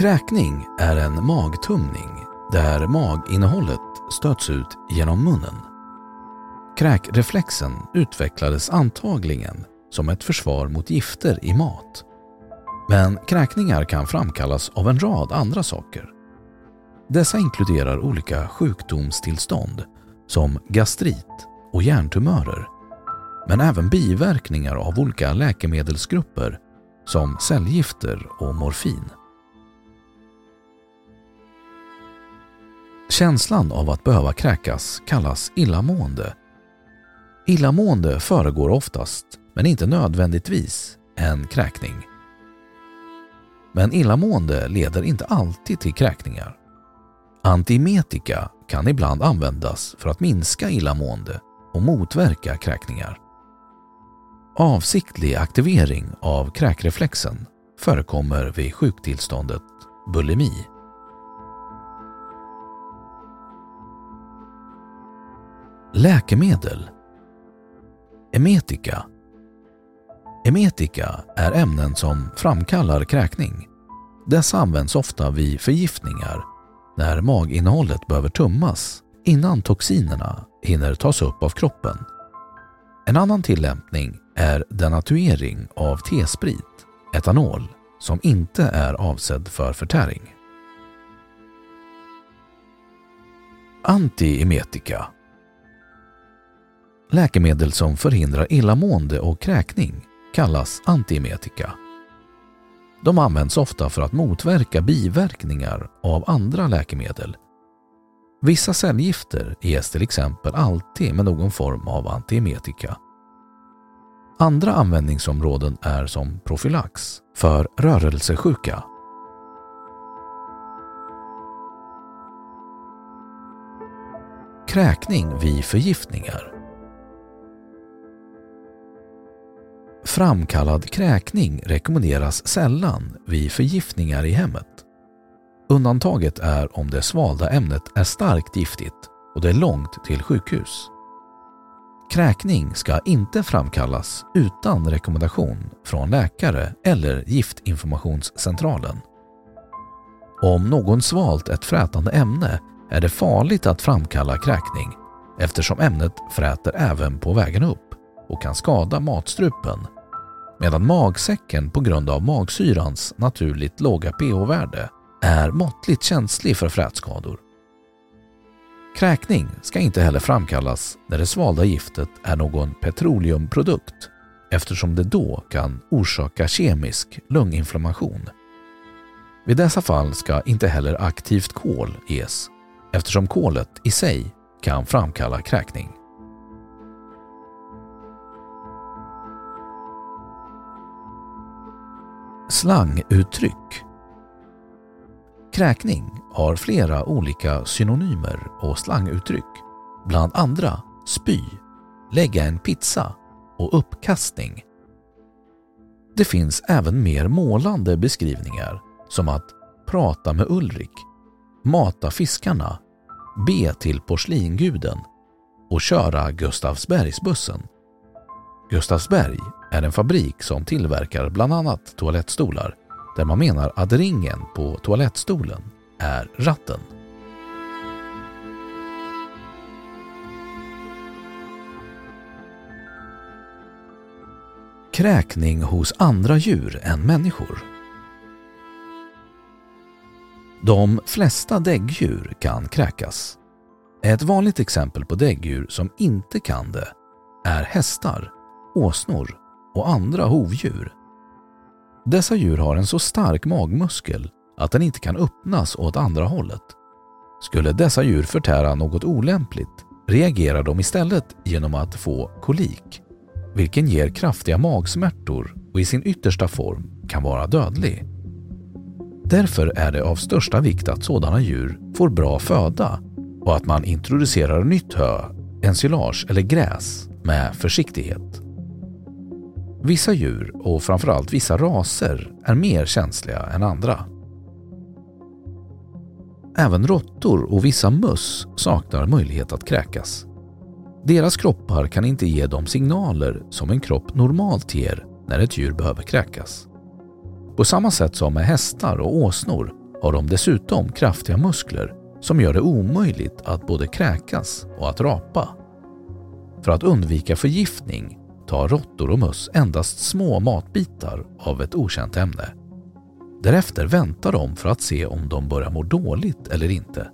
Kräkning är en magtumning där maginnehållet stöts ut genom munnen. Kräkreflexen utvecklades antagligen som ett försvar mot gifter i mat. Men kräkningar kan framkallas av en rad andra saker. Dessa inkluderar olika sjukdomstillstånd som gastrit och hjärntumörer, men även biverkningar av olika läkemedelsgrupper som cellgifter och morfin. Känslan av att behöva kräkas kallas illamående. Illamående föregår oftast, men inte nödvändigtvis, en kräkning. Men illamående leder inte alltid till kräkningar. Antiemetika kan ibland användas för att minska illamående och motverka kräkningar. Avsiktlig aktivering av kräkreflexen förekommer vid sjuktillståndet bulimi. Läkemedel Emetika Emetika är ämnen som framkallar kräkning. Dessa används ofta vid förgiftningar när maginnehållet behöver tummas innan toxinerna hinner tas upp av kroppen. En annan tillämpning är denatuering av T-sprit, etanol, som inte är avsedd för förtäring. Antiemetika Läkemedel som förhindrar illamående och kräkning kallas antiemetika. De används ofta för att motverka biverkningar av andra läkemedel. Vissa cellgifter ges till exempel alltid med någon form av antiemetika. Andra användningsområden är som profylax för rörelsesjuka. Kräkning vid förgiftningar Framkallad kräkning rekommenderas sällan vid förgiftningar i hemmet. Undantaget är om det svalda ämnet är starkt giftigt och det är långt till sjukhus. Kräkning ska inte framkallas utan rekommendation från läkare eller Giftinformationscentralen. Om någon svalt ett frätande ämne är det farligt att framkalla kräkning eftersom ämnet fräter även på vägen upp och kan skada matstrupen medan magsäcken på grund av magsyrans naturligt låga pH-värde är måttligt känslig för frätskador. Kräkning ska inte heller framkallas när det svalda giftet är någon petroleumprodukt eftersom det då kan orsaka kemisk lunginflammation. Vid dessa fall ska inte heller aktivt kol ges eftersom kolet i sig kan framkalla kräkning. Slanguttryck Kräkning har flera olika synonymer och slanguttryck, bland andra spy, lägga en pizza och uppkastning. Det finns även mer målande beskrivningar som att prata med Ulrik, mata fiskarna, be till porslinguden och köra Gustavsbergsbussen. Gustavsberg är en fabrik som tillverkar bland annat toalettstolar där man menar att ringen på toalettstolen är ratten. Kräkning hos andra djur än människor. De flesta däggdjur kan kräkas. Ett vanligt exempel på däggdjur som inte kan det är hästar, åsnor och andra hovdjur. Dessa djur har en så stark magmuskel att den inte kan öppnas åt andra hållet. Skulle dessa djur förtära något olämpligt reagerar de istället genom att få kolik, vilken ger kraftiga magsmärtor och i sin yttersta form kan vara dödlig. Därför är det av största vikt att sådana djur får bra föda och att man introducerar nytt hö, ensilage eller gräs med försiktighet. Vissa djur och framförallt vissa raser är mer känsliga än andra. Även råttor och vissa möss saknar möjlighet att kräkas. Deras kroppar kan inte ge de signaler som en kropp normalt ger när ett djur behöver kräkas. På samma sätt som med hästar och åsnor har de dessutom kraftiga muskler som gör det omöjligt att både kräkas och att rapa. För att undvika förgiftning tar råttor och möss endast små matbitar av ett okänt ämne. Därefter väntar de för att se om de börjar må dåligt eller inte.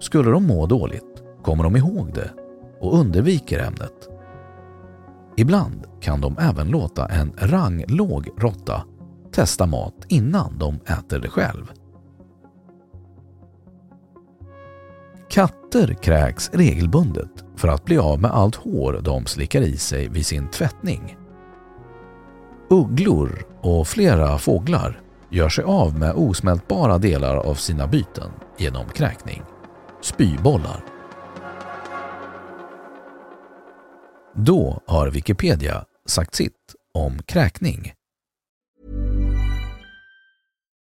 Skulle de må dåligt kommer de ihåg det och undviker ämnet. Ibland kan de även låta en ranglåg råtta testa mat innan de äter det själv. Katter kräks regelbundet för att bli av med allt hår de slickar i sig vid sin tvättning. Ugglor och flera fåglar gör sig av med osmältbara delar av sina byten genom kräkning. Spybollar. Då har Wikipedia sagt sitt om kräkning.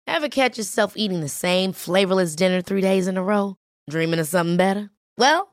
Have catch yourself eating the same flavorless dinner three days in a row? Dreaming of something better? Well,